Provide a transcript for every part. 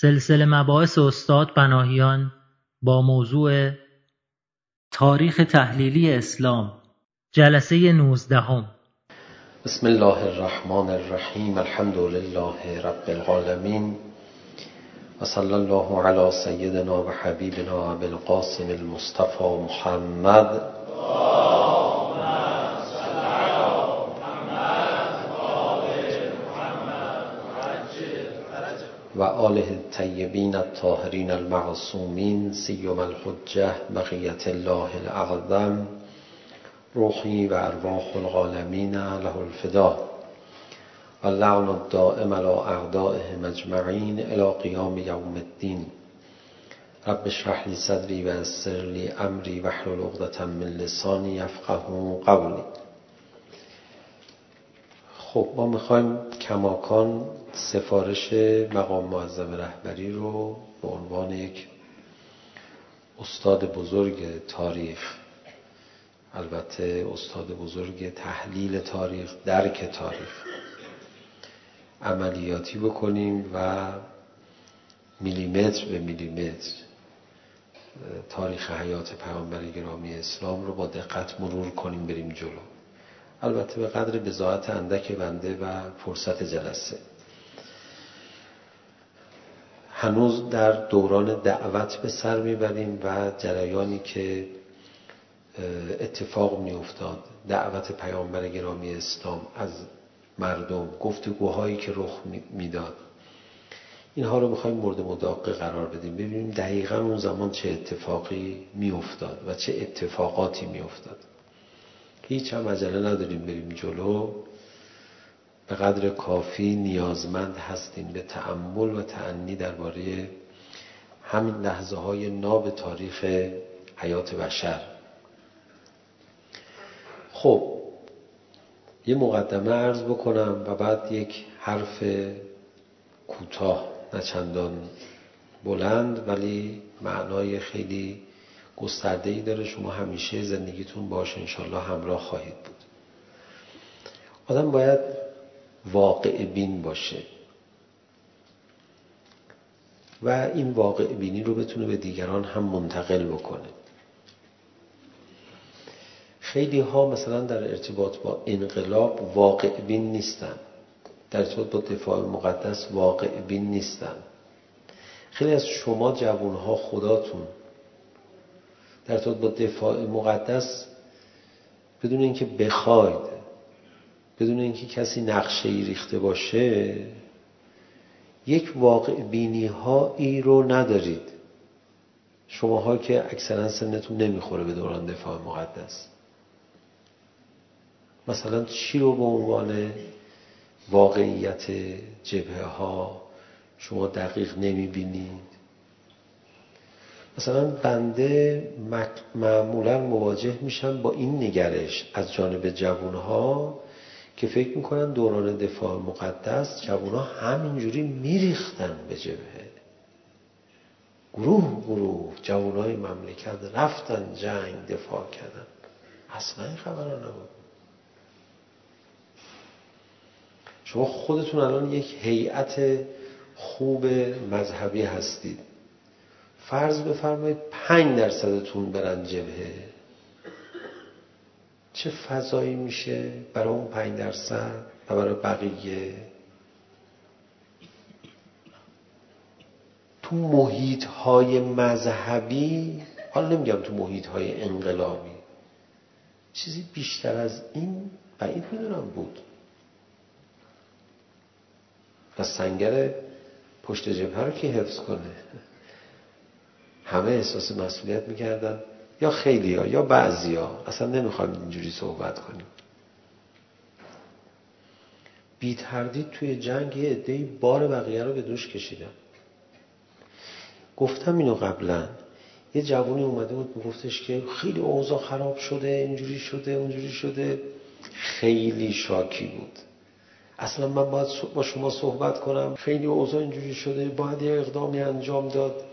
سلسله مباحث استاد بناهیان با موضوع تاریخ تحلیلی اسلام جلسه 19 هم. بسم الله الرحمن الرحیم الحمد لله رب العالمین و صلی الله علی سیدنا و حبیبنا و بالقاسم المصطفى محمد وآله الطيبين الطاهرين المعصومين سيما الحجة بقية الله الأعظم روحي وأرواح الغالمين له الفداء اللعن الدائم على أعدائه مجمعين إلى قيام يوم الدين رب اشرح لي صدري ويسر لي أمري واحلل عقدة من لساني يفقهوا قولي خب ما میخوایم کماکان سفارش مقام معظم رهبری رو به عنوان یک استاد بزرگ تاریخ. البته استاد بزرگ تحلیل تاریخ درک تاریخ. عملیاتی بکنیم و میلیمتر به میلیمتر تاریخ حیات پیامبر گرامی اسلام رو با دقت مرور کنیم بریم جلو. البته به قدر بزاعت اندک بنده و فرصت جلسه. هنوز در دوران دعوت به سر میبریم و جریانی که اتفاق میافتاد دعوت پیامبر گرامی اسلام از مردم گفتگوهایی که رخ میداد. اینها رو میخوایم مورد مداقه قرار بدیم ببینیم دقیقا اون زمان چه اتفاقی میافتاد و چه اتفاقاتی میافتاد. هیچ هم عجله نداریم بریم جلو. به قدر کافی نیازمند هستیم به تأمل و تعنی درباره همین لحظه های ناب تاریخ حیات بشر. خب یه مقدمه عرض بکنم و بعد یک حرف کوتاه نه چندان بلند ولی معنای خیلی گسترده ای داره. شما همیشه زندگیتون باش انشالله همراه خواهید بود. آدم باید واقع بین باشه. و این واقع بینی رو بتونه به دیگران هم منتقل بکنه. خیلی ها مثلا در ارتباط با انقلاب واقع بین نیستن. در ارتباط با دفاع مقدس واقع بین نیستن. خیلی از شما جوان ها خداتون در صورت با دفاع مقدس بدون اینکه بخواید بدون اینکه کسی نقشه ای ریخته باشه یک واقع بینی ها ای رو ندارید شماها که اکثرا سنتون نمیخوره به دوران دفاع مقدس مثلا چی رو به عنوان واقعیت جبهه ها شما دقیق نمیبینید مثلا بنده معمولا مواجه میشم با این نگرش از جانب جوانها که فکر میکنن دوران دفاع مقدس جوانها همینجوری میریختن به جبهه. گروه گروه جوانهای مملکت رفتن جنگ دفاع کردن. اصلا این خبر نبود. شما خودتون الان یک هیئت خوب مذهبی هستید. فرض بفرمایید 5 درصدتون برن جبهه. چه فضایی میشه برای اون 5 درصد و برای بقیه؟ تو محیط های مذهبی حالا نمیگم تو محیط های انقلابی چیزی بیشتر از این بعید میدونم بود. و سنگر پشت جبهه رو که حفظ کنه؟ همه احساس مسئولیت میکردن. یا خیلی ها یا بعضی ها. اصلا نمیخوایم اینجوری صحبت کنیم. بی تردید توی جنگ یه عده‌ای بار بقیه رو به دوش کشیدن. گفتم اینو قبلا. یه جوانی اومده بود میگفتش که خیلی اوضاع خراب شده اینجوری شده اونجوری شده. خیلی شاکی بود. اصلا من باید با شما صحبت کنم. خیلی اوضاع اینجوری شده. باید یه اقدامی انجام داد.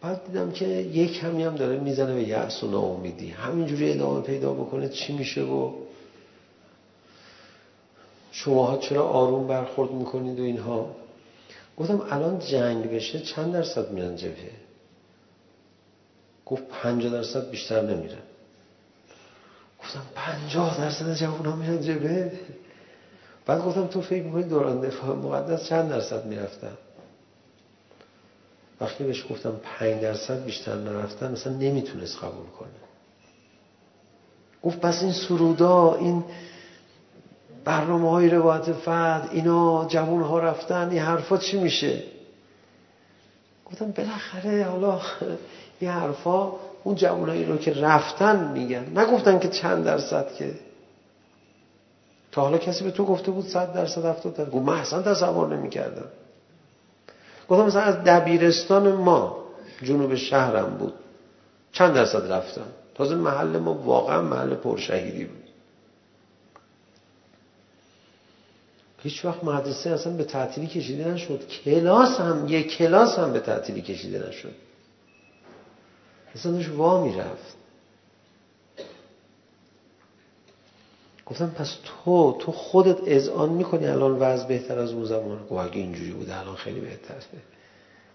بعد دیدم که یک کمی هم داره میزنه به یأس و ناامیدی همینجوری ادامه پیدا بکنه چی میشه و شماها چرا آروم برخورد میکنید و اینها. گفتم الان جنگ بشه چند درصد میرن جبهه؟ گفت 50 درصد بیشتر نمیرن. گفتم 50 درصد جوان ها میرن جبهه؟ بعد گفتم تو فکر میکنی دوران دفاع مقدس چند درصد میرفتن؟ وقتی بهش گفتم 5 درصد بیشتر نرفتن مثلا نمیتونست قبول کنه. گفت پس این سرودا این برنامه های روایت فرد اینا جوان ها رفتن این حرفا چی میشه؟ گفتم بالاخره حالا این حرفا اون جوانایی رو که رفتن میگن. نگفتن که چند درصد که. تا حالا کسی به تو گفته بود 100 درصد 70 درصد. گفت من اصلا تصور نمیکردم. گفتم مثلا از دبیرستان ما جنوب شهرم بود چند درصد رفتم تازه محل ما واقعا محل پرشهیدی بود هیچ وقت مدرسه اصلا به تعطیلی کشیده نشد کلاس هم یک کلاس هم به تعطیلی کشیده نشد اصلا داشت وا میرفت گفتم پس تو تو خودت اذعان میکنی الان وضع بهتر از اون زمان؟ گفت اگه اینجوری بوده الان خیلی بهتر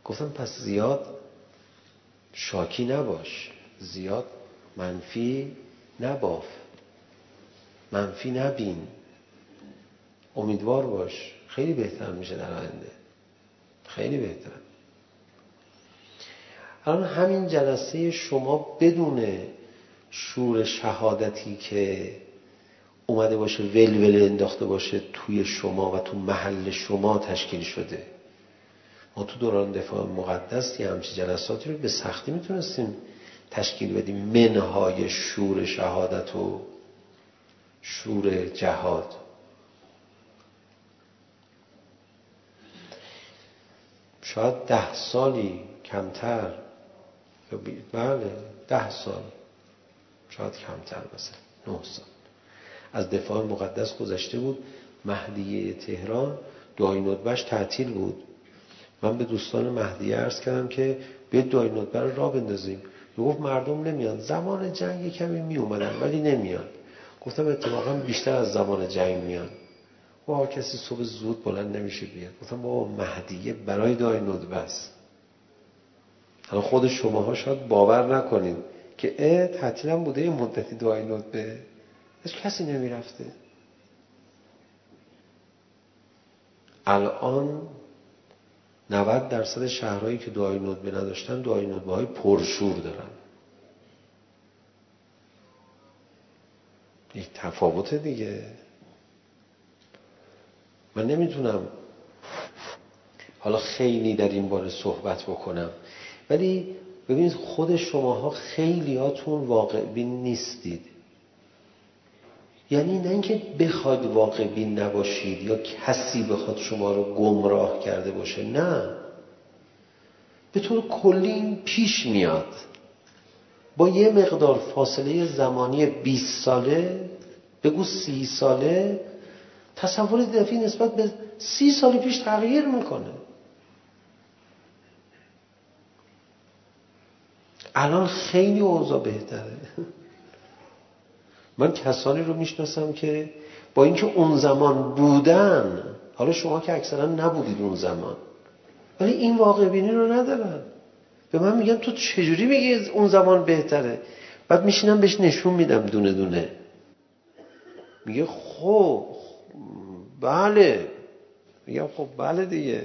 گفتم پس زیاد شاکی نباش. زیاد منفی نباف. منفی نبین. امیدوار باش. خیلی بهتر میشه در آینده. خیلی بهتر. الان همین جلسه شما بدون شور شهادتی که اومده باشه ول ول انداخته باشه توی شما و تو محل شما تشکیل شده. ما تو دوران دفاع مقدس یه همچی جلساتی رو به سختی میتونستیم تشکیل بدیم. منهای شور شهادت و شور جهاد. شاید ده سالی کمتر. بله ده سال. شاید کمتر مثلا. نه سال. از دفاع مقدس گذشته بود مهدیه تهران. دعای ندبش تعطیل بود. من به دوستان مهدیه عرض کردم که به دعای ندبه رو را بندازیم. گفت مردم نمیان. زمان جنگ کمی می اومدن ولی نمیان. گفتم اتفاقا بیشتر از زمان جنگ میان. و کسی صبح زود بلند نمیشه بیاد. گفتم بابا مهدیه برای دعای ندبه است. حالا خود شماها شاید باور نکنید که اه تعطیلم بوده یه مدتی دعای ندبه الكسن میرفته الان 90 درصد شهرهایی که دعای ندبه نداشتن دعای ندبه های پرشور دارن یک تفاوت دیگه من نمیتونم حالا خیلی در این باره صحبت بکنم ولی ببینید خود شماها خیلی هاتون واقع بین نیستید یعنی نه اینکه بخواید واقع بین نباشید یا کسی بخواد شما رو گمراه کرده باشه نه. به طور کلی این پیش میاد. با یه مقدار فاصله زمانی 20 ساله بگو 30 ساله تصور دفعی نسبت به 30 سال پیش تغییر میکنه. الان خیلی اوضاع بهتره. من کسانی رو میشناسم که با اینکه اون زمان بودن حالا شما که اکثرا نبودید اون زمان ولی این واقع بینی رو ندارن. به من میگن تو چجوری میگی اون زمان بهتره؟ بعد میشینم بهش نشون میدم دونه دونه. میگه خب بله. میگم خب بله دیگه.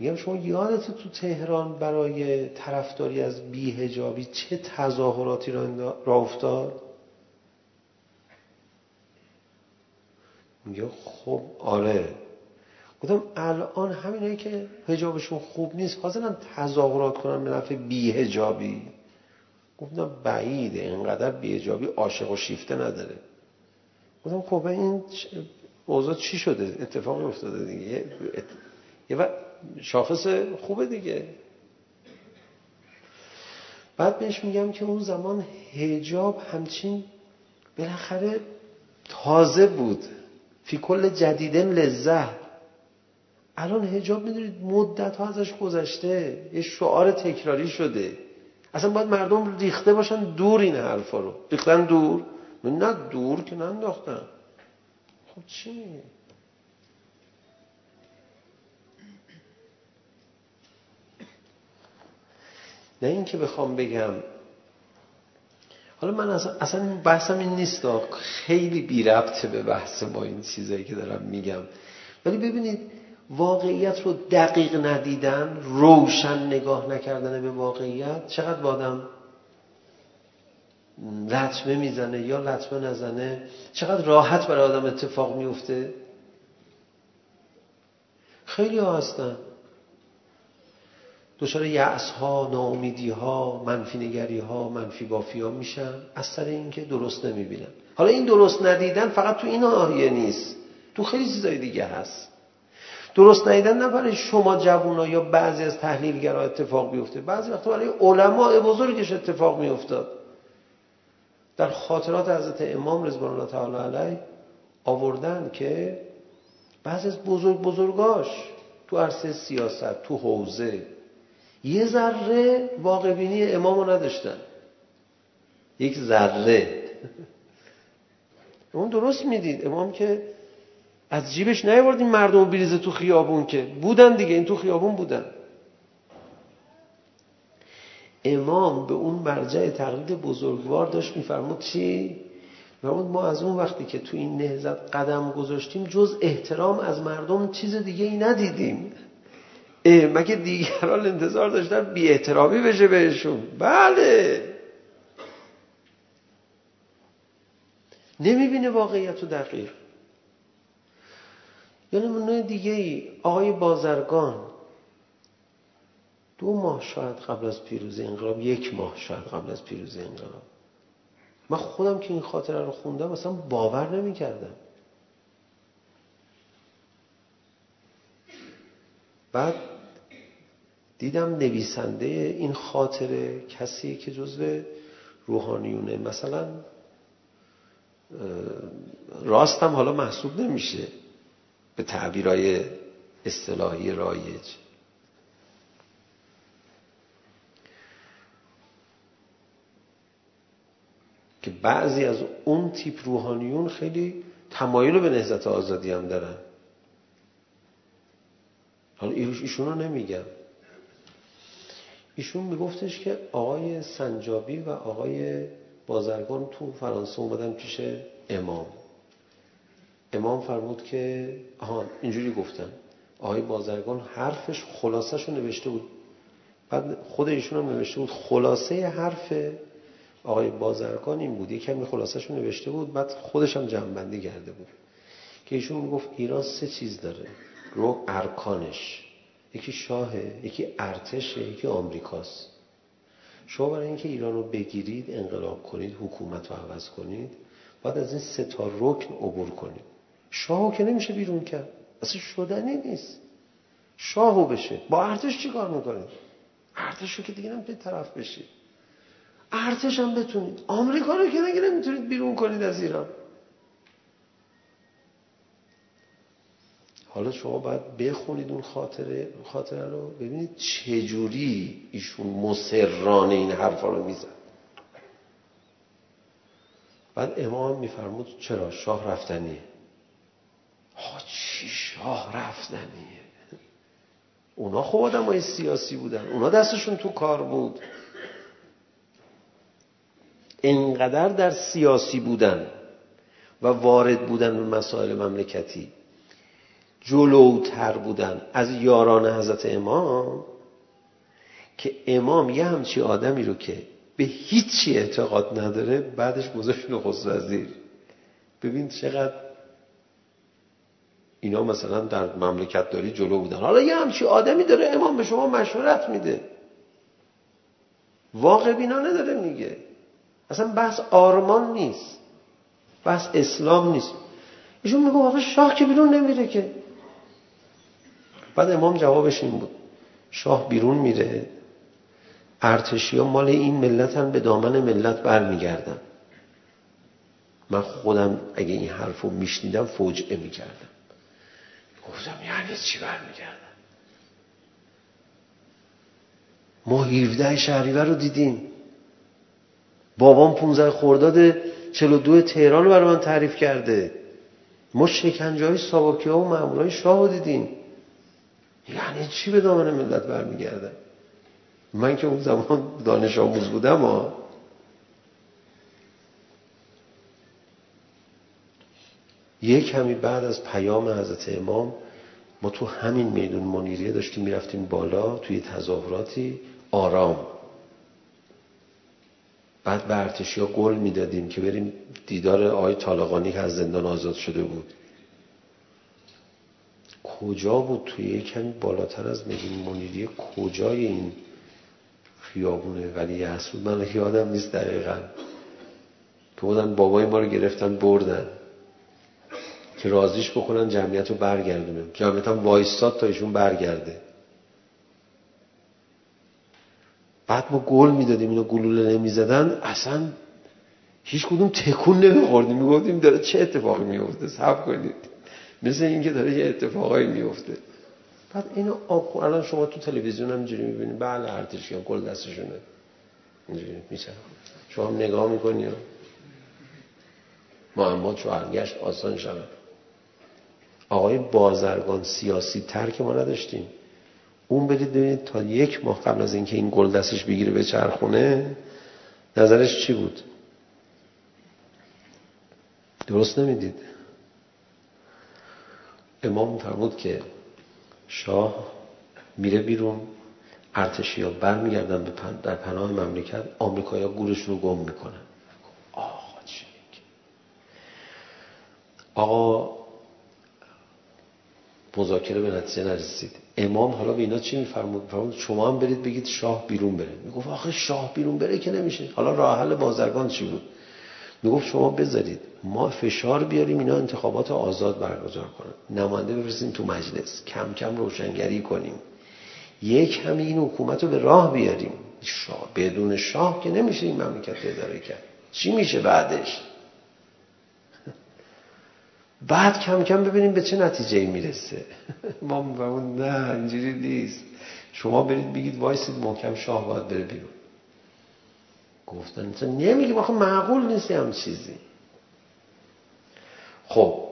میگم شما یادت تو تهران برای طرفداری از بیهجابی چه تظاهراتی را, را افتاد؟ میگه خب آره. گفتم الان همینایی که حجابشون خوب نیست حاضرن تظاهرات کنن به نفع بیهجابی گفتم بعیده اینقدر بیهجابی عاشق و شیفته نداره. گفتم خب این اوضاع چی شده؟ اتفاقی افتاده دیگه. یه وقت شاخص خوبه دیگه. بعد بهش میگم که اون زمان هجاب همچین بالاخره تازه بود. فی کل جدیدن لذه. الان هجاب میدونید مدت ها ازش گذشته. یه شعار تکراری شده. اصلا باید مردم ریخته باشن دور این حرفا رو. ریختن دور؟ نه دور که ننداختن. خب چی میگه نه اینکه بخوام بگم حالا من اصلا, اصلا بحثم این نیست خیلی بی ربطه به بحث با این چیزایی که دارم میگم ولی ببینید واقعیت رو دقیق ندیدن روشن نگاه نکردن به واقعیت چقدر بادم لطمه میزنه یا لطمه نزنه چقدر راحت برای آدم اتفاق میفته خیلی ها هستن دچار یأس ها ناامیدی ها منفی نگری ها منفی بافی ها میشم از سر اینکه درست نمیبینم حالا این درست ندیدن فقط تو این آیه نیست. تو خیلی چیزای دیگه هست. درست ندیدن نه برای شما جوونا یا بعضی از تحلیلگرا اتفاق بیفته بعضی وقتا برای علما بزرگش اتفاق میافتاد. در خاطرات حضرت امام رضوان الله تعالی علیه آوردن که بعضی از بزرگ بزرگاش تو عرصه سیاست تو حوزه یه ذره واقع بینی امامو نداشتن. یک ذره. اون درست میدید. امام که از جیبش نیورد این مردم بریزه تو خیابون که. بودن دیگه این تو خیابون بودن. امام به اون مرجع تقلید بزرگوار داشت میفرمود چی؟ فرمود ما از اون وقتی که تو این نهزت قدم گذاشتیم جز احترام از مردم چیز دیگه ای ندیدیم. مگه دیگران انتظار داشتن بی اعترامی بشه بهشون بله نمیبینه واقعیت رو دقیق یا نمونه دیگه ای آقای بازرگان دو ماه شاید قبل از پیروز انقلاب یک ماه شاید قبل از پیروز انقلاب من خودم که این خاطره رو خوندم اصلا باور نمی کردم بعد دیدم نویسنده این خاطره کسی که جزو روحانیونه مثلا راستم حالا محسوب نمیشه به تعبیرای اصطلاحی رایج. که بعضی از اون تیپ روحانیون خیلی تمایل به نهضت آزادی هم دارن. حالا ایشون رو نمیگم. ایشون میگفتش که آقای سنجابی و آقای بازرگان تو فرانسه اومدن پیش امام. امام فرمود که آها اینجوری گفتن. آقای بازرگان حرفش خلاصش رو نوشته بود. بعد خود ایشون هم نوشته بود خلاصه حرف آقای بازرگان این بود. یکم خلاصش رو نوشته بود بعد خودش هم جمع‌بندی کرده بود. که ایشون میگفت ایران سه چیز داره. رو ارکانش. یکی شاهه یکی ارتشه یکی آمریکاست شما برای اینکه ایران رو بگیرید انقلاب کنید حکومت رو عوض کنید باید از این سه تا رکن عبور کنید شاهو که نمیشه بیرون کرد اصلا شدنی نیست شاهو بشه با ارتش چی کار میکنید ارتش رو که دیگه نمیتونید طرف بشید ارتش هم بتونید آمریکا رو که نگه نمیتونید بیرون کنید از ایران حالا شما باید بخونید اون خاطره خاطره رو ببینید چه جوری ایشون مسررانه این حرفا رو میزد. بعد امام میفرمود چرا؟ شاه رفتنیه. ها چی شاه رفتنیه؟ اونا خب آدم های سیاسی بودن. اونا دستشون تو کار بود. اینقدر در سیاسی بودن و وارد بودن به مسائل مملکتی. جلوتر بودن از یاران حضرت امام که امام یه همچی آدمی رو که به هیچی اعتقاد نداره بعدش گذاشت نخست وزیر. ببین چقدر اینا مثلا در مملکت داری جلو بودن. حالا یه همچی آدمی داره امام به شما مشورت میده. واقع بینا نداره میگه. اصلا بحث آرمان نیست. بحث اسلام نیست. ایشون میگه آقا شاه که بیرون نمیره که. بعد امام جوابش این بود. شاه بیرون میره. ارتشی ها مال این ملت هم به دامن ملت بر میگردن من خودم اگه این حرف رو میشنیدم فوجعه میکردم. گفتم یعنی چی بر میگردن ما 17 شهریور رو دیدیم. بابام 15 خرداد 42 تهران رو برای من تعریف کرده. ما شکنجه های ساواکی ها و معمول های شاه رو دیدیم. یعنی چی به دامن ملت برمیگرده؟ من که اون زمان دانش آموز بودم ها یک کمی بعد از پیام حضرت امام ما تو همین میدون منیریه داشتیم میرفتیم بالا توی تظاهراتی آرام. بعد به ارتشی ها قول میدادیم که بریم دیدار آقای طالقانی که از زندان آزاد شده بود. کجا بود توی یک کمی بالاتر از نگیم منیریه کجای این خیابونه؟ ولی حسود من یادم نیست دقیقا. که بودن بابای ما رو گرفتن بردن. که رازیش بکنن جمعیت رو برگردونه جمعیت هم وایستاد تا ایشون برگرده. بعد ما گل میدادیم اینو گلوله نمیزدن. اصلا هیچ کدوم تکون نمیخوردیم. میگفتیم داره چه اتفاقی میفته صبر کنید. مثل اینکه داره یه اتفاقایی میفته بعد اینو آب الان شما تو تلویزیون هم جوری میبینید بله ارتش یا گل دستشونه اینجوری میشه شما هم نگاه میکنی و محمد شوهرگشت آسان شد آقای بازرگان سیاسی تر که ما نداشتیم اون برید ببینید تا یک ماه قبل از اینکه این گل دستش بگیره به چرخونه نظرش چی بود درست نمیدید امام فرمود که شاه میره بیرون ارتشی ها بر میگردن پن... در پناه مملکت آمریکایی ها گورشون رو گم میکنن. آقا چی آقا مذاکره به نتیجه نرسید. امام حالا به اینا چی میفرمود؟ فرمود شما هم برید بگید شاه بیرون بره. میگفت آخه شاه بیرون بره که نمیشه. حالا راه حل بازرگان چی بود؟ میگفت شما بذارید. ما فشار بیاریم اینا انتخابات آزاد برگزار کنن. نماینده بفرستیم تو مجلس. کم کم روشنگری کنیم. یک همه این حکومت رو به راه بیاریم. شاه بدون شاه که نمیشه این مملکت اداره کرد. چی میشه بعدش؟ بعد کم کم ببینیم به چه نتیجه ای میرسه. ما اون نه اینجوری نیست. شما برید بگید وایسید محکم شاه باید بره بیرون. گفتن مثلا نمیگه واخه معقول نیست هم چیزی. خب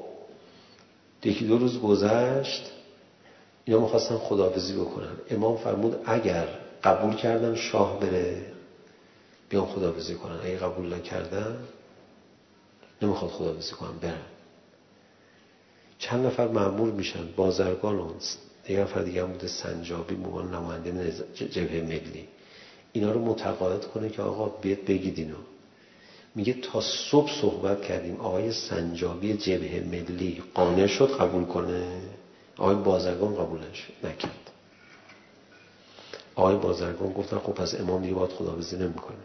یکی دو روز گذشت اینا میخواستن خداحافظی بکنن. امام فرمود اگر قبول کردن شاه بره بیان خداحافظی کنن. اگه قبول نکردن نمیخواد خداحافظی کنن برن چند نفر معمور میشن بازرگان اون دیگه نفر دیگه هم بوده سنجابی موان نماینده جبهه ملی. اینا رو متقاعد کنه که آقا بیت بگید اینو. میگه تا صبح صحبت کردیم آقای سنجابی جبه ملی قانع شد قبول کنه؟ آقای بازرگان قبولش نکرد. آقای بازرگان گفتن خب پس امام دیگه باید خداحافظی نمیکنه.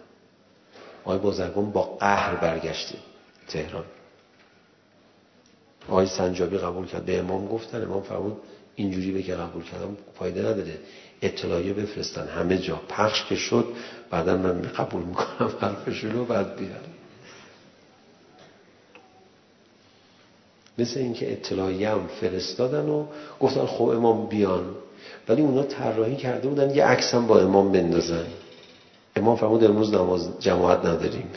آقای بازرگان با قهر برگشتیم تهران. آقای سنجابی قبول کرد. به امام گفتن امام فرمود اینجوری به که قبول کردم فایده نداره. اطلاعی بفرستن همه جا پخش که شد بعدا من قبول میکنم. حرفش رو بعد بیارم مثل اینکه اطلاعیه هم فرستادن و گفتن خب امام بیان. ولی اونا طراحی کرده بودن یه عکس هم با امام بندازن. امام فرمود امروز نماز جماعت نداریم.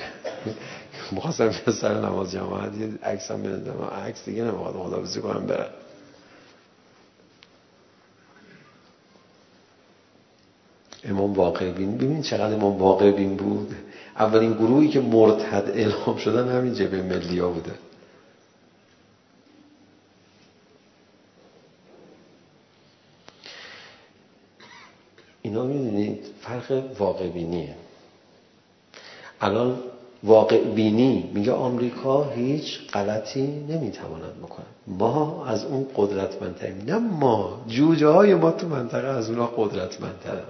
مخواستم به سر نماز جماعت یه عکس هم بندازم. عکس دیگه نمیخواد. خدا بزی کنم برن امام واقع بین ببین چقدر امام واقع بین بود اولین گروهی که مرتد اعلام شدن همین جبه ملی ها بوده اینا میدونید فرق واقع بینیه الان واقع بینی میگه آمریکا هیچ غلطی نمیتواند بکنه ما از اون قدرتمندتریم نه ما جوجه های ما تو منطقه از اونا قدرتمندترن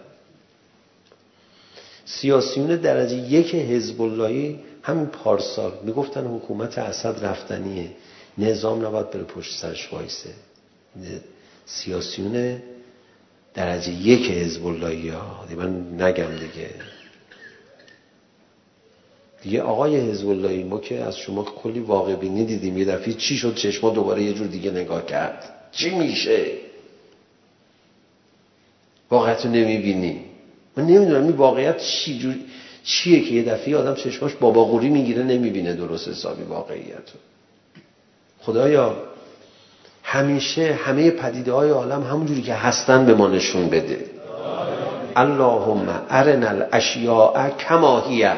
سیاسیون درجه یک حزب اللهی همین پارسال میگفتن حکومت اسد رفتنیه. نظام نباید بره پشت سرش وایسه. سیاسیون درجه یک حزب اللهی ها من نگم دیگه. دیگه آقای حزب اللهی ما که از شما کلی واقع بینی دیدیم یه دفعه چی شد چشما دوباره یه جور دیگه نگاه کرد. چی میشه؟ واقعا تو نمیبینی. من نمیدونم این واقعیت چی جور چیه که یه دفعه آدم چشماش بابا غوری میگیره نمیبینه درست حسابی واقعیت خدایا همیشه همه پدیده های عالم همونجوری که هستن به ما نشون بده. اللهم ارنا الاشیاء کما هی.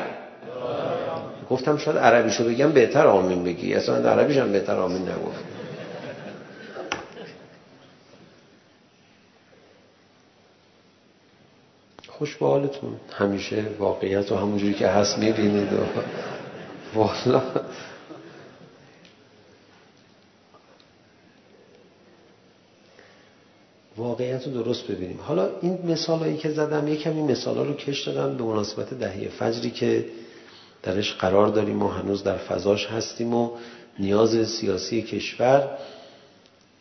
گفتم شاید عربیشو بگم بهتر آمین بگی. اصلا عربیشم بهتر آمین نگفت. خوش به حالتون همیشه واقعیت رو همونجوری که هست میبینید و والا. واقعیت رو درست ببینیم. حالا این مثالایی که زدم یکم این مثالا رو کش دادم به مناسبت دهی فجری که درش قرار داریم و هنوز در فضاش هستیم و نیاز سیاسی کشور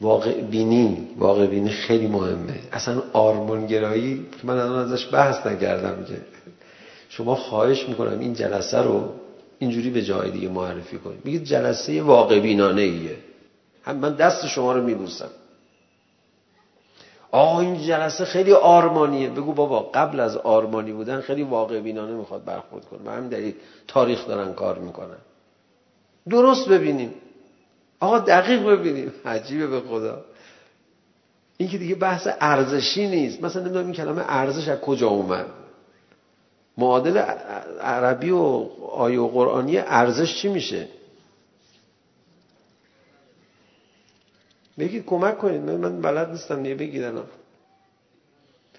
واقع بینی واقع بینی خیلی مهمه اصلا آرمان گرایی که من الان ازش بحث نکردم که شما خواهش میکنم این جلسه رو اینجوری به جای دیگه معرفی کنید میگید جلسه واقع بینانه ایه هم من دست شما رو میبوسم آه این جلسه خیلی آرمانیه بگو بابا قبل از آرمانی بودن خیلی واقع بینانه میخواد برخورد کنه و همین دلیل تاریخ دارن کار میکنن درست ببینیم آقا دقیق ببینیم. عجیبه به خدا. این که دیگه بحث ارزشی نیست. مثلا نمیدونم این کلمه ارزش از کجا اومد. معادل عربی و آیه و قرآنی ارزش چی میشه؟ بگید کمک کنید. من بلد نیستم یه بگید الان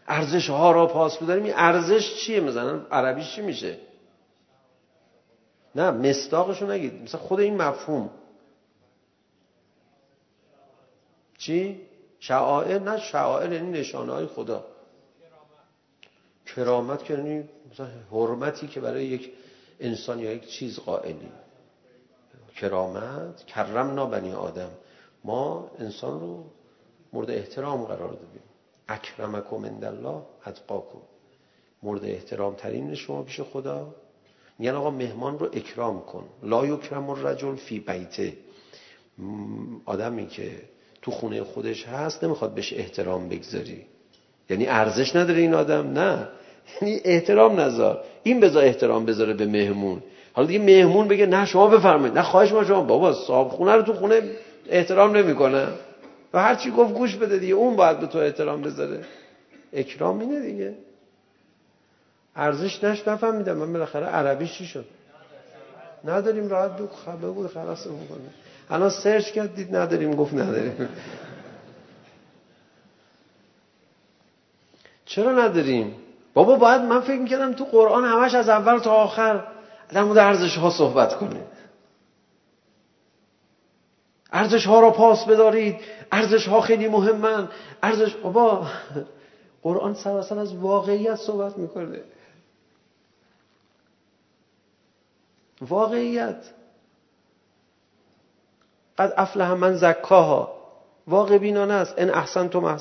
ارزش ها را پاس بداریم این ارزش چیه؟ مثلا عربی چی میشه؟ نه مستاقشو نگید. مثلا خود این مفهوم. چی؟ شعائر نه شعائر یعنی نشانه های خدا کرامت که یعنی مثلا حرمتی که برای یک انسان یا یک چیز قائلی کرامت کرمنا بنی آدم ما انسان رو مورد احترام قرار دادیم اکرمکم عند الله اتقاکم مورد احترام ترین شما پیش خدا میگن آقا مهمان رو اکرام کن لا یکرم الرجل فی بیته آدمی که تو خونه خودش هست نمیخواد بهش احترام بگذاری. یعنی ارزش نداره این آدم نه. یعنی احترام نذار. این بذار احترام بذاره به مهمون. حالا دیگه مهمون بگه نه شما بفرمایید. نه خواهش ما شما. بابا صاحب خونه رو تو خونه احترام نمیکنه. و هر چی گفت گوش بده دیگه. اون باید به تو احترام بذاره. اکرام اینه دیگه. ارزش نش نفهمیدم. من بالاخره عربی چی شد؟ نداریم. راحت بگو. خب بگو. خلاص میکنه الان سرچ کرد دید نداریم گفت نداریم چرا نداریم بابا باید من فکر میکردم تو قرآن همش از اول تا آخر در مورد ارزش ها صحبت کنه ارزش ها را پاس بدارید ارزش ها خیلی مهمن ارزش بابا قرآن سراسر از واقعیت صحبت میکنه واقعیت قد افلح من زکاها واقع بینانه است. ان احسنتم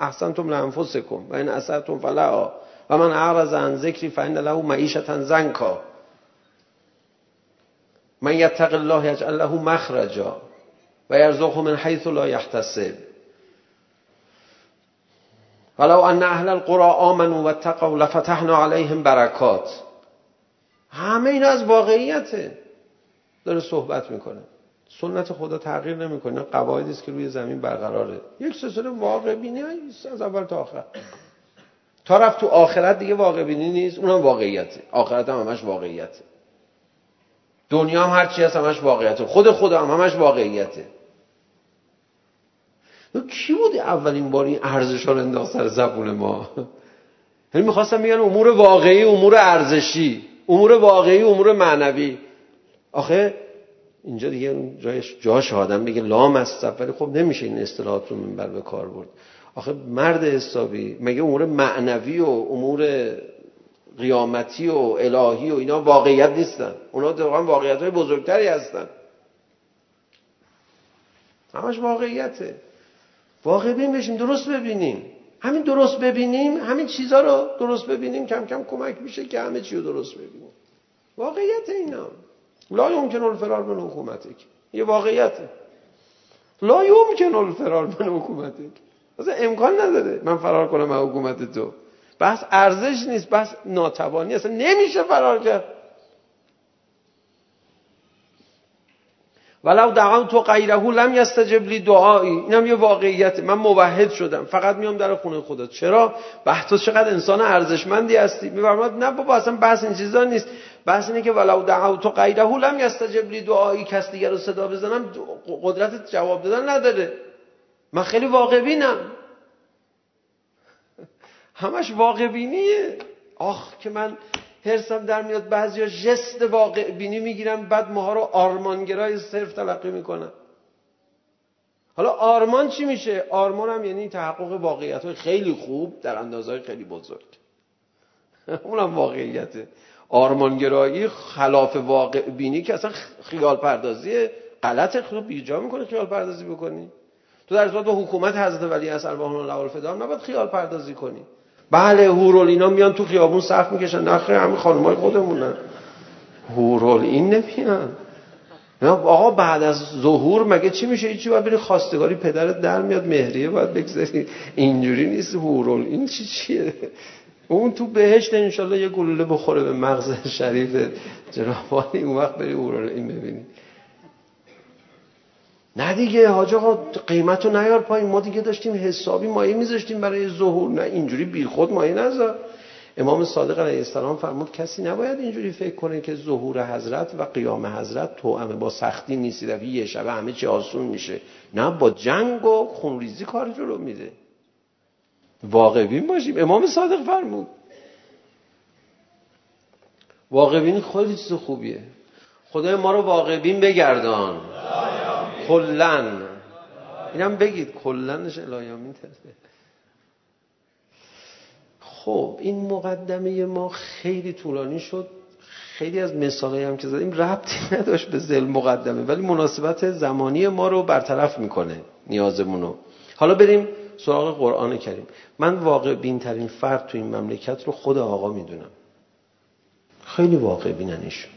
احسنتم لانفسکم و ان اسأتم فلا و من اعرض عن ذکری فان له معیشتا زنکا. من یتق الله یجعل له مخرجا و یرزقه من حیث لا یحتسب. ولو ان اهل القرى امنوا واتقوا لفتحنا عليهم برکات همه اینا از واقعیته داره صحبت میکنه. سنت خدا تغییر نمیکنه قواعدی است که روی زمین برقراره. یک سلسله واقع بینی است از اول تا آخر. تا رفت تو آخرت دیگه واقع بینی نیست اونم واقعیته. آخرت هم همش واقعیته. دنیا هم هر چی هست همش واقعیته. خود خدا هم همش واقعیته. کی بود اولین بار این ارزشا رو انداخت سر زبون ما؟ یعنی می‌خواستم بگن امور واقعی امور ارزشی امور واقعی امور معنوی. آخه اینجا دیگه جایش جاش آدم بگه لام است ولی خب نمیشه این اصطلاحات رو منبر به کار برد آخه مرد حسابی مگه امور معنوی و امور قیامتی و الهی و اینا واقعیت نیستن اونا واقعا واقعیت های بزرگتری هستن همش واقعیته واقع بین بشیم درست ببینیم همین درست ببینیم همین چیزا رو درست ببینیم کم کم کمک میشه که همه چی رو درست ببینیم واقعیت اینا لا يمكن الفرار من حكومتك. یه واقعیته لا يمكن الفرار من حکومتک اصلا امکان نداره. من فرار کنم از حکومت تو. بس ارزش نیست بس ناتوانی اصلا نمیشه فرار کرد. ولو دعوت غیره لم یستجب لی دعایی اینم یه واقعیت من موحد شدم فقط میام در خونه خدا چرا بحث چقدر انسان ارزشمندی هستی میفرماد نه بابا اصلا بحث این چیزا نیست بحث اینه که ولو دعوت غیره لم یستجب لی دعایی کس دیگر رو صدا بزنم قدرت جواب دادن نداره من خیلی واقع بینم همش واقع بینیه آخ که من هرسم در میاد بعضی جست واقع بینی میگیرن بعد ماها رو آرمانگرای صرف تلقی میکنن حالا آرمان چی میشه آرمان هم یعنی تحقق واقعیت های خیلی خوب در اندازه خیلی بزرگ اونم واقعیته آرمانگرایی خلاف واقع بینی که اصلا خیال پردازی غلط خوب بیجا میکنه خیال پردازی بکنی تو در صورت با حکومت حضرت ولی اصل همون الله فدار نباید خیال پردازی کنی بله هورول اینا میان تو خیابون صف میکشن. نخره همین خانمای خودمونن. هورول این نمیان آقا بعد از ظهور مگه چی میشه؟ هیچی باید بری خواستگاری پدرت در میاد مهریه باید بگذاری. اینجوری نیست هورول. این چی چیه؟ اون تو بهشت انشالله یه گلوله بخوره به مغز شریف جنابانی اون وقت بری هورول این ببینی. نه دیگه حاج آقا قیمت رو نیار پایین. ما دیگه داشتیم حسابی مایه میذاشتیم برای ظهور نه اینجوری بی خود مایه نذار. امام صادق علیه السلام فرمود کسی نباید اینجوری فکر کنه که ظهور حضرت و قیام حضرت توأمه با سختی نیست در یه شب همه چی آسون میشه. نه با جنگ و خونریزی کار جلو میده. واقعبین باشیم. امام صادق فرمود. واقعبین خیلی چیز خوبیه. خدای ما رو واقعبین بگردان. کلن اینم بگید کلنش الایامین تسلیه خب این مقدمه ما خیلی طولانی شد خیلی از مثالایی هم که زدیم ربطی نداشت به زل مقدمه ولی مناسبت زمانی ما رو برطرف میکنه نیازمون رو حالا بریم سراغ قرآن کریم من واقع بین ترین فرد تو این مملکت رو خود آقا میدونم خیلی واقع بینن ایشون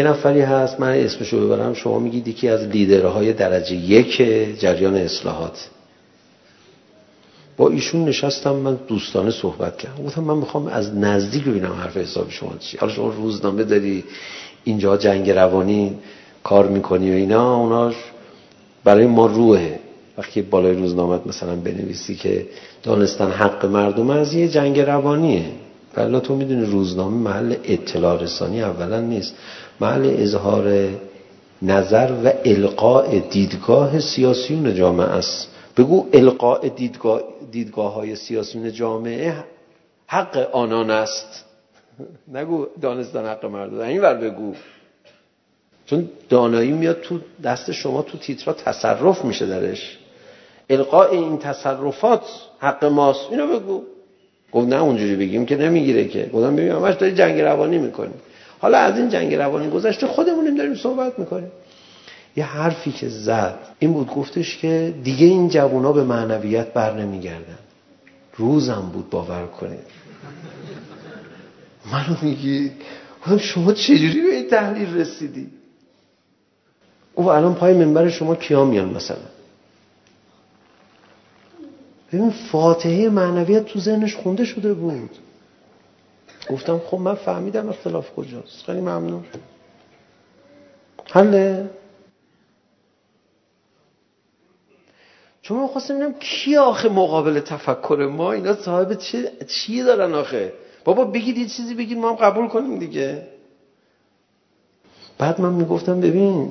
یه نفری هست من اسمشو ببرم شما میگید یکی از لیدرهای درجه یک جریان اصلاحات. با ایشون نشستم من دوستانه صحبت کردم. گفتم من میخوام از نزدیک ببینم حرف حساب شما چی. حالا شما روزنامه داری اینجا جنگ روانی کار میکنی و اینا اوناش برای ما روحه. وقتی بالای روزنامه مثلا بنویسی که دانستن حق مردم از یه جنگ روانیه. بلا تو میدونی روزنامه محل اطلاع رسانی اولا نیست. محل اظهار نظر و القاء دیدگاه سیاسیون جامعه است. بگو القاء دیدگاه, دیدگاه های سیاسیون جامعه حق آنان است. نگو دانستن حق مردم. این ور بگو. چون دانایی میاد تو دست شما تو تیترا تصرف میشه درش. القاء این تصرفات حق ماست. اینو بگو. گفت نه اونجوری بگیم که نمیگیره که. گفتم ببین همش داری جنگ روانی میکنی. حالا از این جنگ روانی گذشته خودمونیم داریم صحبت میکنیم. یه حرفی که زد این بود گفتش که دیگه این جوونا به معنویت بر نمیگردن. روزم بود باور کنید. منو میگی گفتم شما چجوری به این تحلیل رسیدی؟ او الان پای منبر شما کیا میان مثلا؟ ببین فاتحه معنویت تو ذهنش خونده شده بود. گفتم خب من فهمیدم اختلاف کجاست. خیلی ممنون. حله. چون من خواستم ببینم کی آخه مقابل تفکر ما؟ اینا صاحب چه چی دارن آخه؟ بابا بگید یه چیزی بگید ما هم قبول کنیم دیگه. بعد من میگفتم ببین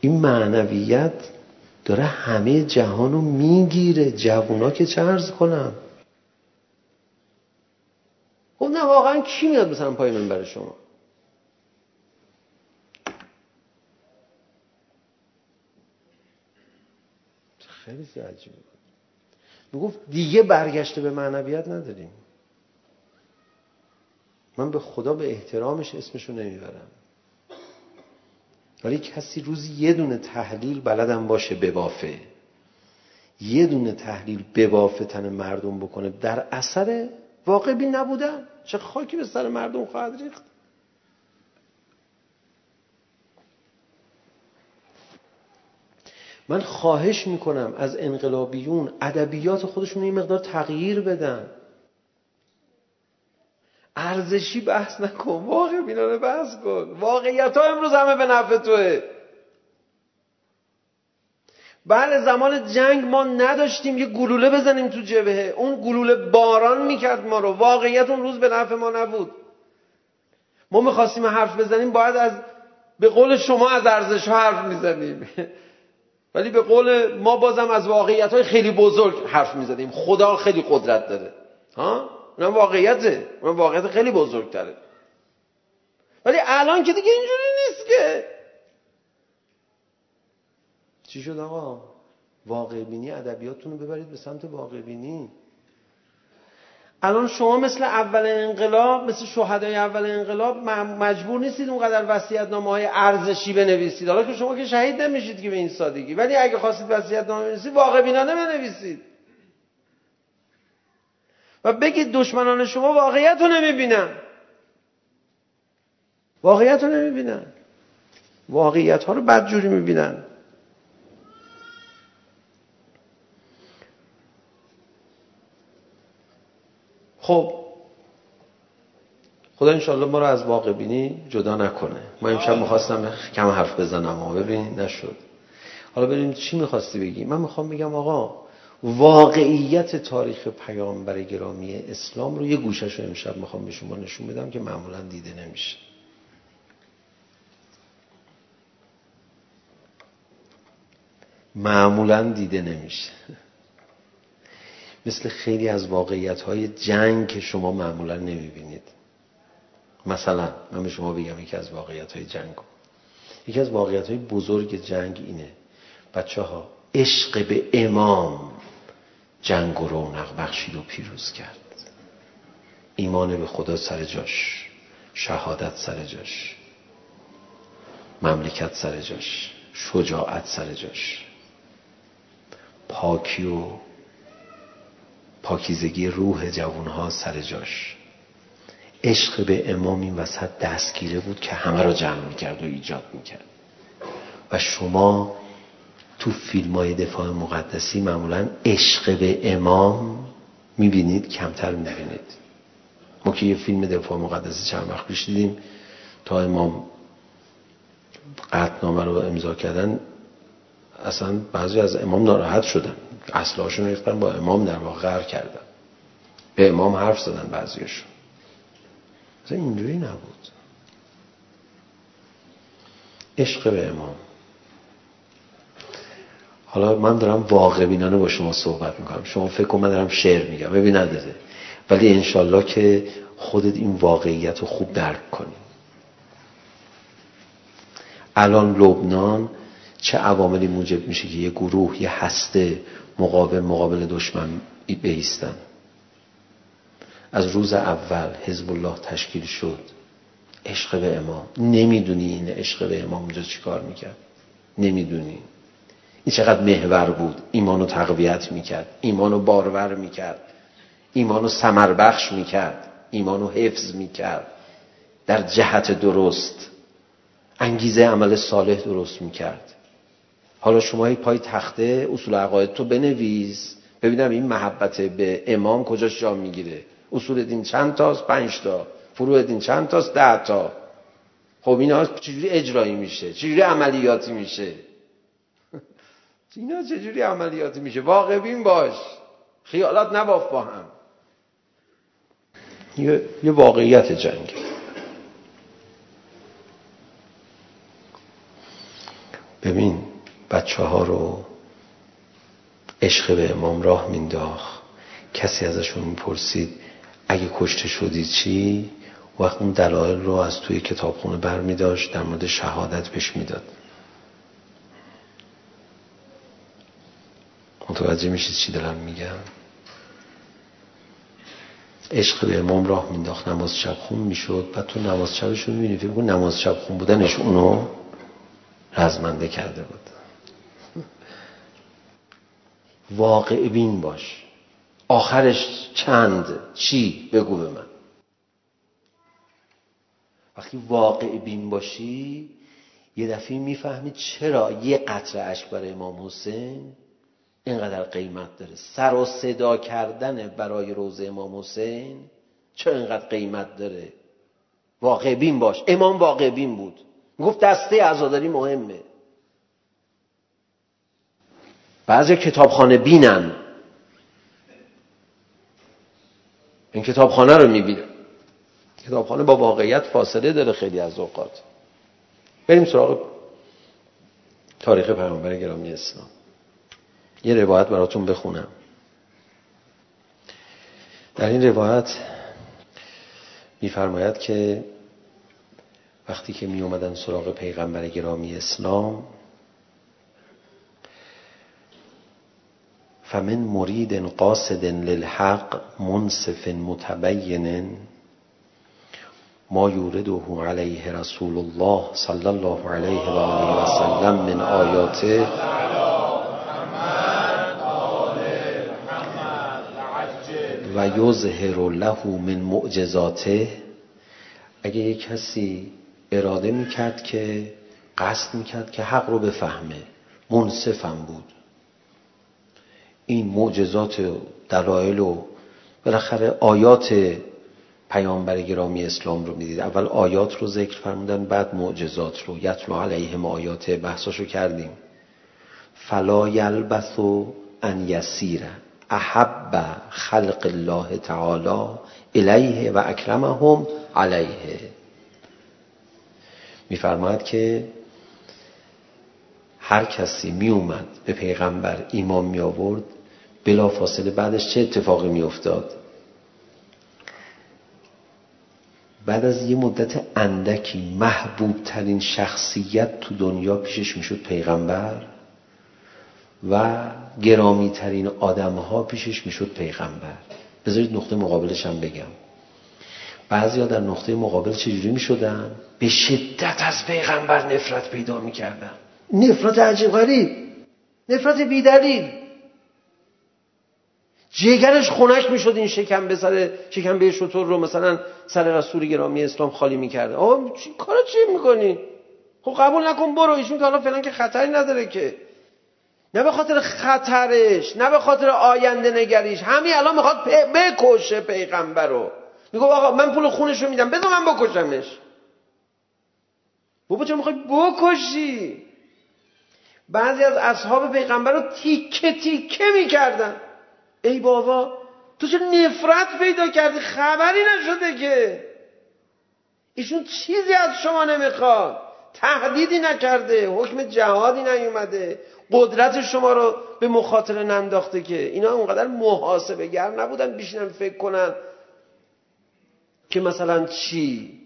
این معنویت داره همه جهان رو میگیره جوونا که چه عرض کنم؟ نه واقعا کی میاد مثلا پای من برای شما خیلی عجیبه میگفت دیگه برگشته به معنویت نداریم من به خدا به احترامش اسمشو نمیبرم ولی کسی روزی یه دونه تحلیل بلدم باشه ببافه یه دونه تحلیل ببافه تن مردم بکنه در اثر واقع بین نبودن چه خاکی به سر مردم خواهد ریخت؟ من خواهش میکنم از انقلابیون ادبیات خودشون این مقدار تغییر بدن. ارزشی بحث نکن واقع بینانه بحث کن. واقعیت ها امروز همه به نفع توه. بله زمان جنگ ما نداشتیم یه گلوله بزنیم تو جبهه. اون گلوله باران میکرد ما رو. واقعیت اون روز به نفع ما نبود. ما میخواستیم حرف بزنیم باید از به قول شما از ارزش ها حرف میزنیم. ولی به قول ما بازم از واقعیت های خیلی بزرگ حرف میزنیم. خدا خیلی قدرت داره. ها؟ اونم واقعیته. اونم واقعیت خیلی بزرگ داره ولی الان که دیگه اینجوری نیست که. چی شد آقا؟ واقع بینی ادبیاتتون رو ببرید به سمت واقع بینی. الان شما مثل اول انقلاب مثل شهدای اول انقلاب مجبور نیستید اونقدر وصیت‌نامه های ارزشی بنویسید. حالا که شما که شهید نمیشید که به این سادگی. ولی اگه خواستید وصیت نامه بنویسید واقع بینانه بنویسید. و بگید دشمنان شما واقعیت رو نمیبینن. واقعیت رو نمیبینن. واقعیت ها رو بدجوری میبینن. خب خدا انشالله ما رو از واقع بینی جدا نکنه. ما امشب میخواستم کم حرف بزنم و ببین نشد. حالا بریم چی میخواستی بگی. من میخوام بگم آقا واقعیت تاریخ پیامبر گرامی اسلام رو یه گوشش رو امشب میخوام به شما نشون بدم که معمولا دیده نمیشه. معمولا دیده نمیشه. مثل خیلی از واقعیت های جنگ که شما معمولا نمیبینید. مثلا من به شما بگم یکی از واقعیت های جنگ. یکی از واقعیت های بزرگ جنگ اینه. بچه ها عشق به امام جنگ و رونق بخشید و پیروز کرد. ایمان به خدا سر جاش. شهادت سر جاش. مملکت سر جاش. شجاعت سر جاش. پاکی و پاکیزگی روح جوانها سر جاش. عشق به امام این وسط دستگیره بود که همه را جمع میکرد و ایجاد میکرد. و شما تو فیلم های دفاع مقدسی معمولا عشق به امام میبینید کمتر میبینید. ما که یه فیلم دفاع مقدسی چند وقت پیش دیدیم تا امام قطنامه رو امضا کردن اصلا بعضی از امام ناراحت شدن. اصلاشون ریختن با امام در واقع قرار کردن به امام حرف زدن بعضیشون اصلا اینجوری نبود عشق به امام حالا من دارم واقع بینانه با شما صحبت میکنم شما فکر کن من دارم شعر میگم ببین نداره ولی انشالله که خودت این واقعیت رو خوب درک کنی الان لبنان چه عواملی موجب میشه که یه گروه یه هسته مقابل مقابل دشمن بیستن. از روز اول حزب الله تشکیل شد. عشق به امام. نمیدونی این عشق به امام اونجا چیکار میکرد. نمیدونی. این چقدر محور بود. ایمانو تقویت میکرد. ایمانو بارور میکرد. ایمانو سمر بخش میکرد. ایمانو حفظ میکرد. در جهت درست. انگیزه عمل صالح درست میکرد. حالا شما هی پای تخته اصول عقاید تو بنویس. ببینم این محبت به امام کجاش جا میگیره؟ اصول دین چند تاست؟ پنج تا. فروع دین چند تاست؟ ده تا. خب اینا چجوری اجرایی میشه؟ چجوری عملیاتی میشه؟ اینا چجوری عملیاتی میشه؟ واقع بین باش. خیالات نباف با هم. یه, یه واقعیت جنگه بچه ها رو عشق به امام راه مینداخت کسی ازشون میپرسید اگه کشته شدی چی؟ وقت اون دلایل رو از توی کتابخونه برمی داشت در مورد شهادت بهش میداد. متوجه میشید چی دارم میگم عشق به امام راه مینداخت نماز شب خون میشد. بعد تو نماز شبش رو میبینی. فکر کن نماز شب خون بودنش اونو رزمنده کرده بود. واقع بین باش. آخرش چند چی بگو به من. وقتی واقع بین باشی یه دفعه میفهمی چرا یه قطره اشک برای امام حسین اینقدر قیمت داره. سر و صدا کردن برای روز امام حسین چه اینقدر قیمت داره؟ واقع بین باش. امام واقع بین بود. گفت دسته عزاداری مهمه. بعضی کتابخانه بینن این کتابخانه رو میبینن کتابخانه با واقعیت فاصله داره خیلی از اوقات بریم سراغ تاریخ پیامبر گرامی اسلام یه روایت براتون بخونم در این روایت میفرماید که وقتی که می اومدن سراغ پیغمبر گرامی اسلام فمن مريد قاصد للحق منصف متبين ما يورده عليه رسول الله صلى الله عليه وآله وسلم من آياته ويظهر له من معجزاته اگه یک کسی اراده میکرد که قصد میکرد که حق رو بفهمه منصفم بود این معجزات و دلایل و بالاخره آیات پیامبر گرامی اسلام رو میدید. اول آیات رو ذکر فرمودن بعد معجزات رو. یتلو علیهم آیات بحثاشو کردیم. فلا یلبث ان یسیر احب خلق الله تعالی الیه و اکرمهم علیه. میفرماید که هر کسی می اومد به پیغمبر ایمان می آورد بلا فاصله بعدش چه اتفاقی می افتاد بعد از یه مدت اندکی محبوب ترین شخصیت تو دنیا پیشش می شد پیغمبر و گرامی ترین آدم ها پیشش می شد پیغمبر بذارید نقطه مقابلش هم بگم بعضی ها در نقطه مقابل چجوری می شدن؟ به شدت از پیغمبر نفرت پیدا می کردن نفرت عجیب غریب نفرت بیدلیل جگرش خنک میشد این شکم به سر شکم به شطور رو مثلا سر رسول گرامی اسلام خالی میکرد. آه چی کارا چی میکنی؟ خب قبول نکن برو. ایشون که حالا فعلا که خطری نداره که. نه به خاطر خطرش نه به خاطر آینده نگریش. همین الان میخواد بکشه پیغمبر رو. میگه آقا من پول خونش رو میدم. بذار من بکشمش. بابا چرا میخوای بکشی؟ بعضی از اصحاب پیغمبر رو تیکه تیکه میکردن. ای بابا تو چه نفرت پیدا کردی خبری نشده که ایشون چیزی از شما نمیخواد تهدیدی نکرده حکم جهادی نیومده قدرت شما رو به مخاطره ننداخته که اینا اونقدر محاسبه گر نبودن بیشنن فکر کنن که مثلا چی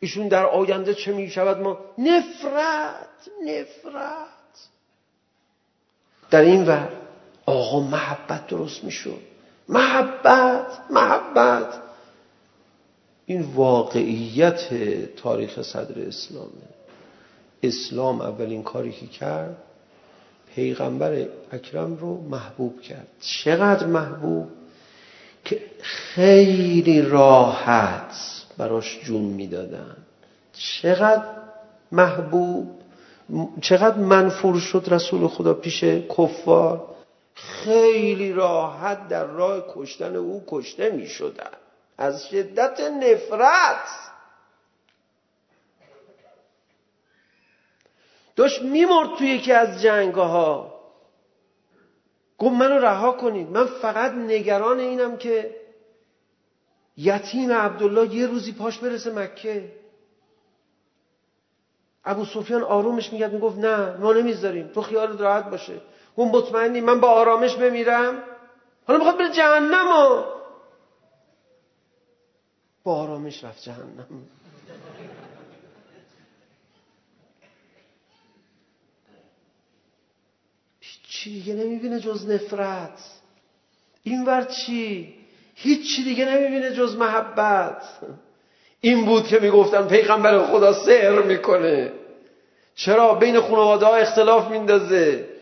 ایشون در آینده چه می شود ما نفرت نفرت در این ور آقا محبت درست میشد. محبت محبت. این واقعیت تاریخ صدر اسلامه. اسلام اولین کاری که کرد پیغمبر اکرم رو محبوب کرد. چقدر محبوب؟ که خیلی راحت براش جون میدادن. چقدر محبوب؟ چقدر منفور شد رسول خدا پیش کفار؟ خیلی راحت در راه کشتن او کشته می شدن از شدت نفرت. داشت میمرد توی یکی از جنگ ها گفت منو رها کنید. من فقط نگران اینم که یتیم عبدالله یه روزی پاش برسه مکه. ابو سفیان آرومش میگه میگفت نه ما نمیذاریم. تو خیالت راحت باشه. اون مطمئنی من با آرامش بمیرم حالا میخواد بره جهنم ها با آرامش رفت جهنم چی دیگه نمیبینه جز نفرت این ور چی هیچ چی دیگه نمیبینه جز محبت این بود که میگفتن پیغمبر خدا سهر میکنه چرا بین خانواده ها اختلاف میندازه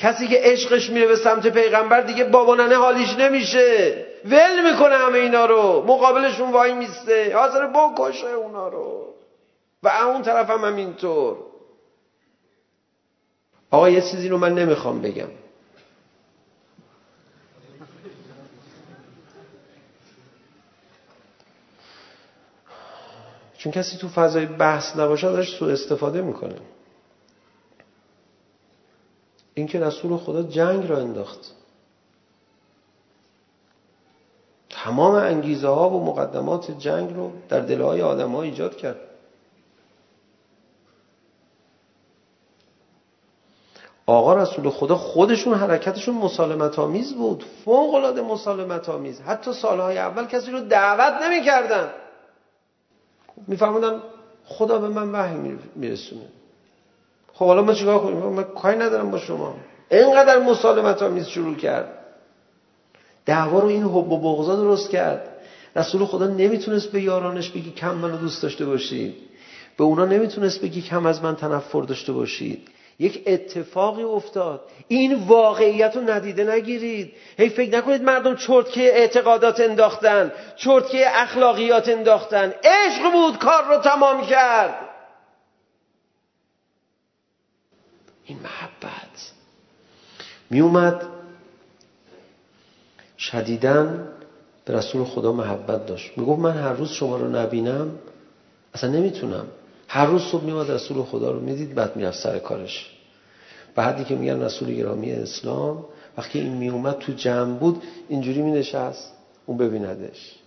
کسی که عشقش میره به سمت پیغمبر دیگه بابا ننه حالیش نمیشه. ول میکنه همه اینا رو. مقابلشون وای میسته. حاضر بکشه اونا رو. و اون طرف هم همینطور. آقا یه چیزی رو من نمیخوام بگم. چون کسی تو فضای بحث نباشه ازش سو استفاده میکنه. این که رسول خدا جنگ را انداخت. تمام انگیزه ها و مقدمات جنگ رو در دلهای آدم ها ایجاد کرد. آقا رسول خدا خودشون حرکتشون مسالمت آمیز بود. فوق العاده مسالمت آمیز حتی سالهای اول کسی رو دعوت نمی کردن میفهمدن خدا به من وحی میرسونه. خب حالا ما چیکار کنیم من کاری ندارم با شما اینقدر مسالمت آمیز شروع کرد دعوا رو این حب و بغضا درست کرد رسول خدا نمیتونست به یارانش بگی کم منو دوست داشته باشید به اونا نمیتونست بگی کم از من تنفر داشته باشید یک اتفاقی افتاد این واقعیت رو ندیده نگیرید هی فکر نکنید مردم چرت که اعتقادات انداختن چرت که اخلاقیات انداختن عشق بود کار رو تمام کرد محبت. می اومد شدیدن به رسول خدا محبت داشت. می گفت من هر روز شما رو نبینم اصلا نمیتونم. هر روز صبح میومد رسول خدا رو میدید بعد میرفت سر کارش. بعدی که میگن رسول گرامی اسلام وقتی این می اومد تو جمع بود اینجوری می نشست اون ببیندش.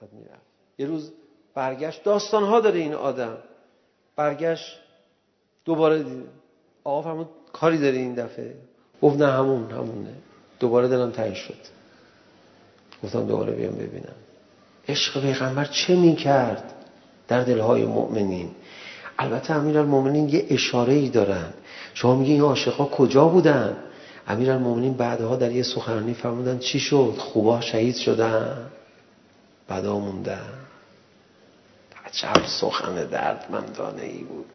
بعد میرفت. یه روز برگشت داستان ها داره این آدم. برگشت دوباره دیدم آقا فرمود کاری داری این دفعه؟ گفت نه همون همونه. دوباره دلم تنگ شد. گفتم دوباره بیام ببینم. عشق پیغمبر چه می کرد در دلهای مؤمنین؟ البته امیر امیرالمومنین یه اشاره ای دارن. شما میگه این عاشقا کجا بودن؟ امیر امیرالمومنین بعدها در یه سخنرانی فرمودن چی شد؟ خوبا شهید شدن. بدا موندن. عجب سخن دردمندانه ای بود.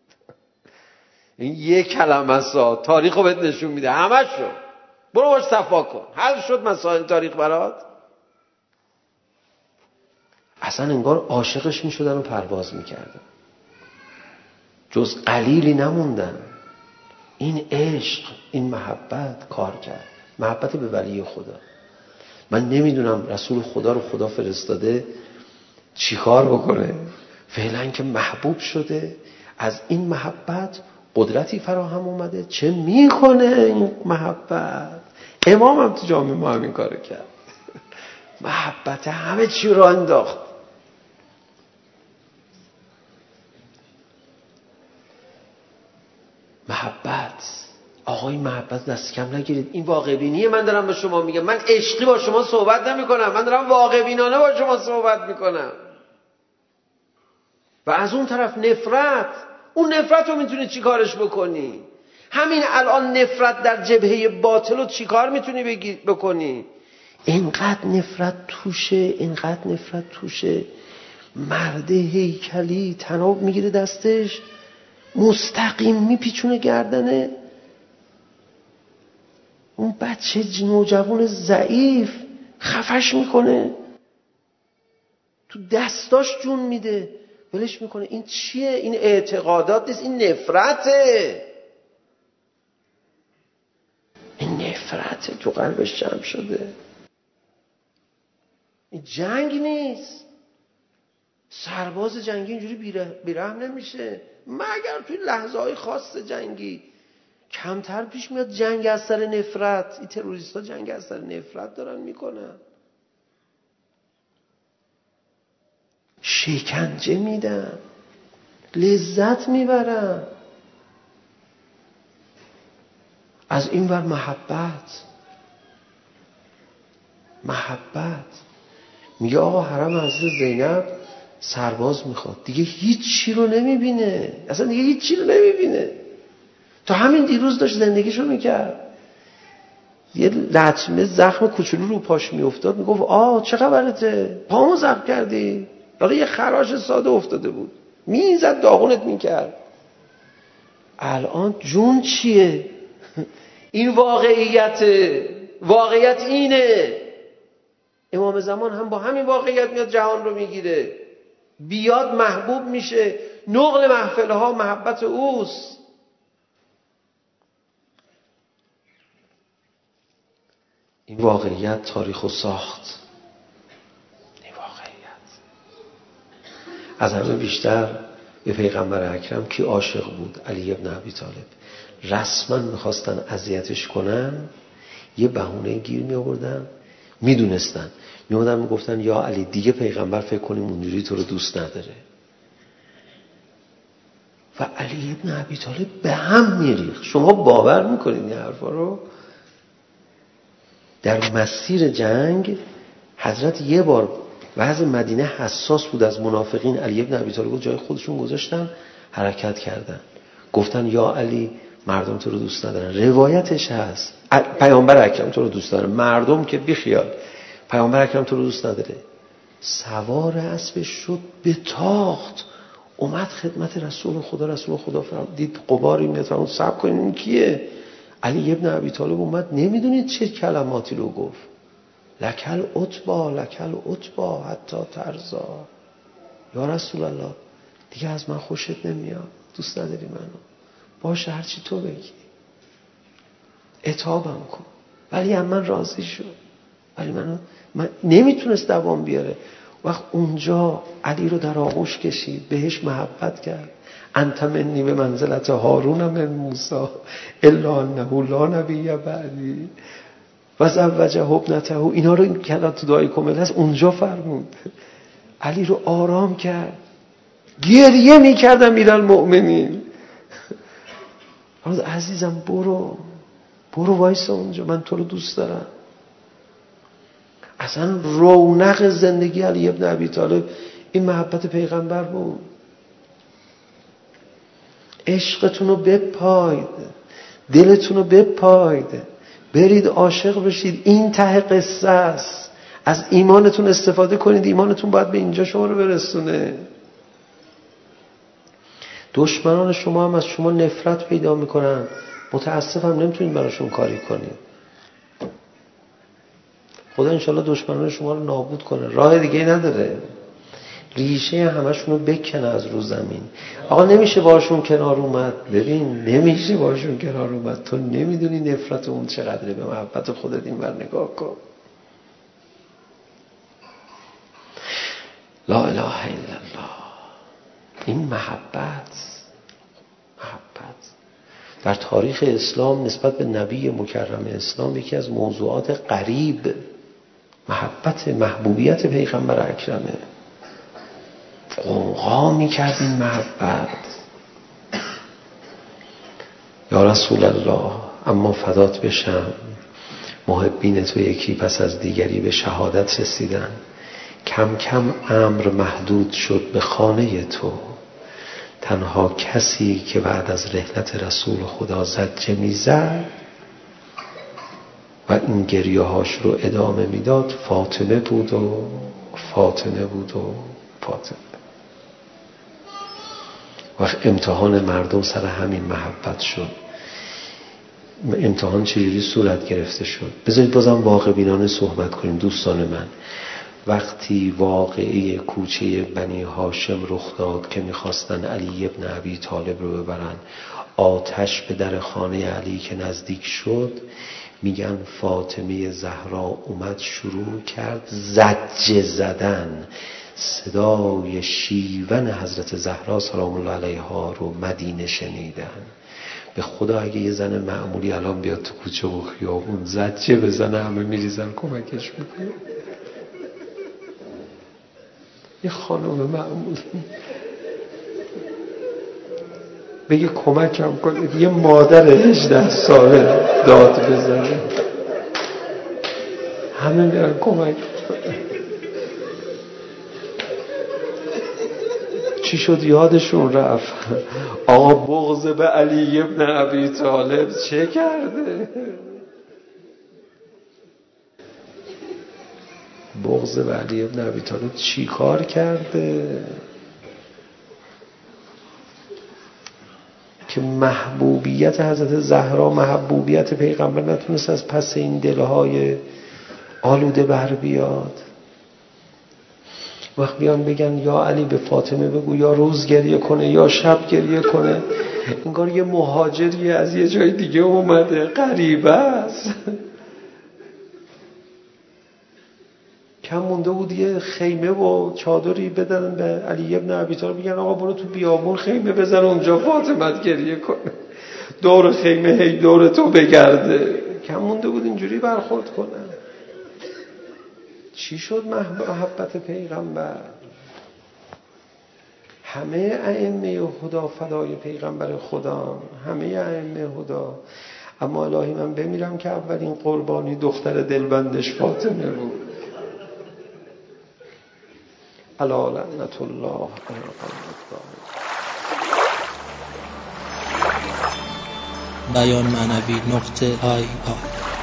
این یه کلمه است. تاریخ رو بهت نشون میده. همش رو برو باش صفا کن. حل شد مسائل تاریخ برات. اصلا انگار عاشقش میشدن و پرواز میکردن. جز قلیلی نموندن. این عشق این محبت کار کرد. محبت به ولی خدا. من نمیدونم رسول خدا رو خدا فرستاده چیکار بکنه. فعلا که محبوب شده. از این محبت قدرتی فراهم اومده. چه میکنه این محبت؟ امام هم تو جامعه ما همین کارو کرد. محبت همه چی رو انداخت. محبت. آقای محبت دست کم نگیرید. این واقع بینیه من دارم به شما میگم. من عشقی با شما صحبت نمی کنم من دارم واقع بینانه با شما صحبت میکنم. و از اون طرف نفرت. اون نفرت رو میتونی چی کارش بکنی؟ همین الان نفرت در جبهه باطل رو چی کار میتونی بکنی؟ اینقدر نفرت توشه اینقدر نفرت توشه. مرد هیکلی تناب میگیره دستش. مستقیم میپیچونه گردنه. اون بچه نوجوان ضعیف خفش میکنه. تو دستاش جون میده. ولش میکنه این چیه این اعتقادات نیست این نفرته این نفرته تو قلبش جمع شده این جنگ نیست سرباز جنگی اینجوری بیرحم نمیشه مگر توی لحظه های خاص جنگی کمتر پیش میاد جنگ از سر نفرت این تروریست ها جنگ از سر نفرت دارن میکنن شکنجه میدم. لذت میبرم. از این ور محبت. محبت. میگه آقا حرم حضرت زینب سرباز میخواد. دیگه هیچ چی رو نمیبینه. اصلا دیگه هیچ چی رو نمیبینه. تا همین دیروز داشت زندگیشو میکرد. یه لطمه زخم کوچولو رو پاش میافتاد. میگفت آ چه خبرته؟ پامو زخم کردی؟ واقعا یه خراش ساده افتاده بود. میزد داغونت میکرد. الان جون چیه؟ این واقعیت واقعیت اینه. امام زمان هم با همین واقعیت میاد جهان رو میگیره. بیاد محبوب میشه. نقل محفله ها محبت اوست. این واقعیت تاریخ و ساخت. از همه بیشتر به پیغمبر اکرم کی عاشق بود علی ابن ابی طالب. رسما میخواستن اذیتش کنن. یه بهونه گیر می آوردن میدونستن. می اومدن میگفتن یا علی دیگه پیغمبر فکر کنیم اونجوری تو رو دوست نداره. و علی ابن ابی طالب به هم میریخ شما باور میکنید این حرفا رو؟ در مسیر جنگ حضرت یه بار وضع مدینه حساس بود از منافقین علی ابن ابی طالب جای خودشون گذاشتن حرکت کردن. گفتن یا علی مردم تو رو دوست ندارن. روایتش هست. پیامبر اکرم تو رو دوست داره. مردم که بیخیال پیامبر اکرم تو رو دوست نداره. سوار اسبش شد به تاخت. اومد خدمت رسول خدا رسول خدا فرم دید قباری میاد فرمود سب کنین این کیه؟ علی ابن ابی طالب اومد. نمیدونید چه کلماتی رو گفت. لکل اتبا لکل اتبا حتی ترزا یا رسول الله دیگه از من خوشت نمیاد دوست نداری منو باشه هرچی تو بگی اتابم کن ولی هم من راضی شد ولی من, من نمیتونست دوام بیاره وقت اونجا علی رو در آغوش کشید بهش محبت کرد انت منی به منزلت هارون من موسی الا انه لا نبی بعدی و زوجه حبنته اینا رو این کلات تو دعای کمیل هست اونجا فرمود علی رو آرام کرد گریه می کردم میرن مؤمنین عزیزم برو برو وایسا اونجا من تو رو دوست دارم اصلا رونق زندگی علی ابن عبی طالب این محبت پیغمبر بود عشقتون رو بپاید دلتون رو بپاید برید عاشق بشید. این ته قصه است. از ایمانتون استفاده کنید. ایمانتون باید به اینجا شما رو برسونه. دشمنان شما هم از شما نفرت پیدا میکنن. متاسفم نمیتونید براشون کاری کنید. خدا انشالله دشمنان شما رو نابود کنه. راه دیگه نداره. ریشه همشون رو بکنه از رو زمین. آقا نمیشه باشون کنار اومد؟ ببین نمیشه باشون کنار اومد. تو نمیدونی نفرت اون چقدره به محبت خودت این بر نگاه کن. لا اله الا الله. این محبت محبت. در تاریخ اسلام نسبت به نبی مکرم اسلام یکی از موضوعات قریب محبت محبوبیت پیغمبر اکرمه. قوقا میکرد این محبت یا رسول الله اما فدات بشم محبین تو یکی پس از دیگری به شهادت رسیدن کم کم امر محدود شد به خانه تو تنها کسی که بعد از رحلت رسول خدا زجه میزد و این گریه هاش رو ادامه میداد فاطمه بود و فاطمه بود و فاطمه و امتحان مردم سر همین محبت شد امتحان چجوری صورت گرفته شد بذارید بازم واقع بینانه صحبت کنیم دوستان من وقتی واقعی کوچه بنی هاشم رخ داد که میخواستن علی ابن عبی طالب رو ببرن آتش به در خانه علی که نزدیک شد میگن فاطمه زهرا اومد شروع کرد زجه زدن صدای شیون حضرت زهرا سلام الله علیها رو مدینه شنیدن. به خدا اگه یه زن معمولی الان بیاد تو کوچه و خیابون زد چه بزنه همه میریزن کمکش میکنه یه خانم معمولی. بگه کمکم کنید یه مادر 18 ساله داد بزنه. همه میرن کمک. چی شد یادشون رفت؟ آقا بغض به علی ابن عبی طالب چه کرده؟ بغض به علی ابن عبی طالب چی کار کرده؟ که محبوبیت حضرت زهرا محبوبیت پیغمبر نتونست از پس این دلهای آلوده بر بیاد. وقت بیان بگن یا علی به فاطمه بگو یا روز گریه کنه یا شب گریه کنه انگار یه مهاجری از یه جای دیگه اومده. غریبه است. کم مونده بود یه خیمه و چادری بدن به علی ابن ابی طالب. میگن آقا برو تو بیابون خیمه بزن اونجا فاطمت گریه کنه. دور خیمه هی دور تو بگرده. کم مونده بود اینجوری برخورد کنه. چی شد محبت پیغمبر همه ائمه خدا فدای پیغمبر خدا همه ائمه خدا اما الهی من بمیرم که اولین قربانی دختر دلبندش فاطمه بود الا لعنت الله بیان معنوی نقطه آی آی